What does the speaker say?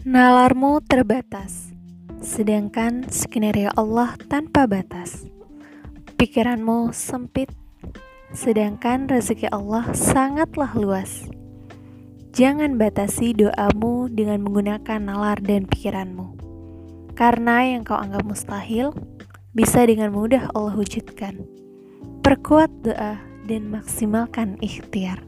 Nalarmu terbatas, sedangkan skenario Allah tanpa batas. Pikiranmu sempit, sedangkan rezeki Allah sangatlah luas. Jangan batasi doamu dengan menggunakan nalar dan pikiranmu, karena yang kau anggap mustahil bisa dengan mudah Allah wujudkan. Perkuat doa dan maksimalkan ikhtiar.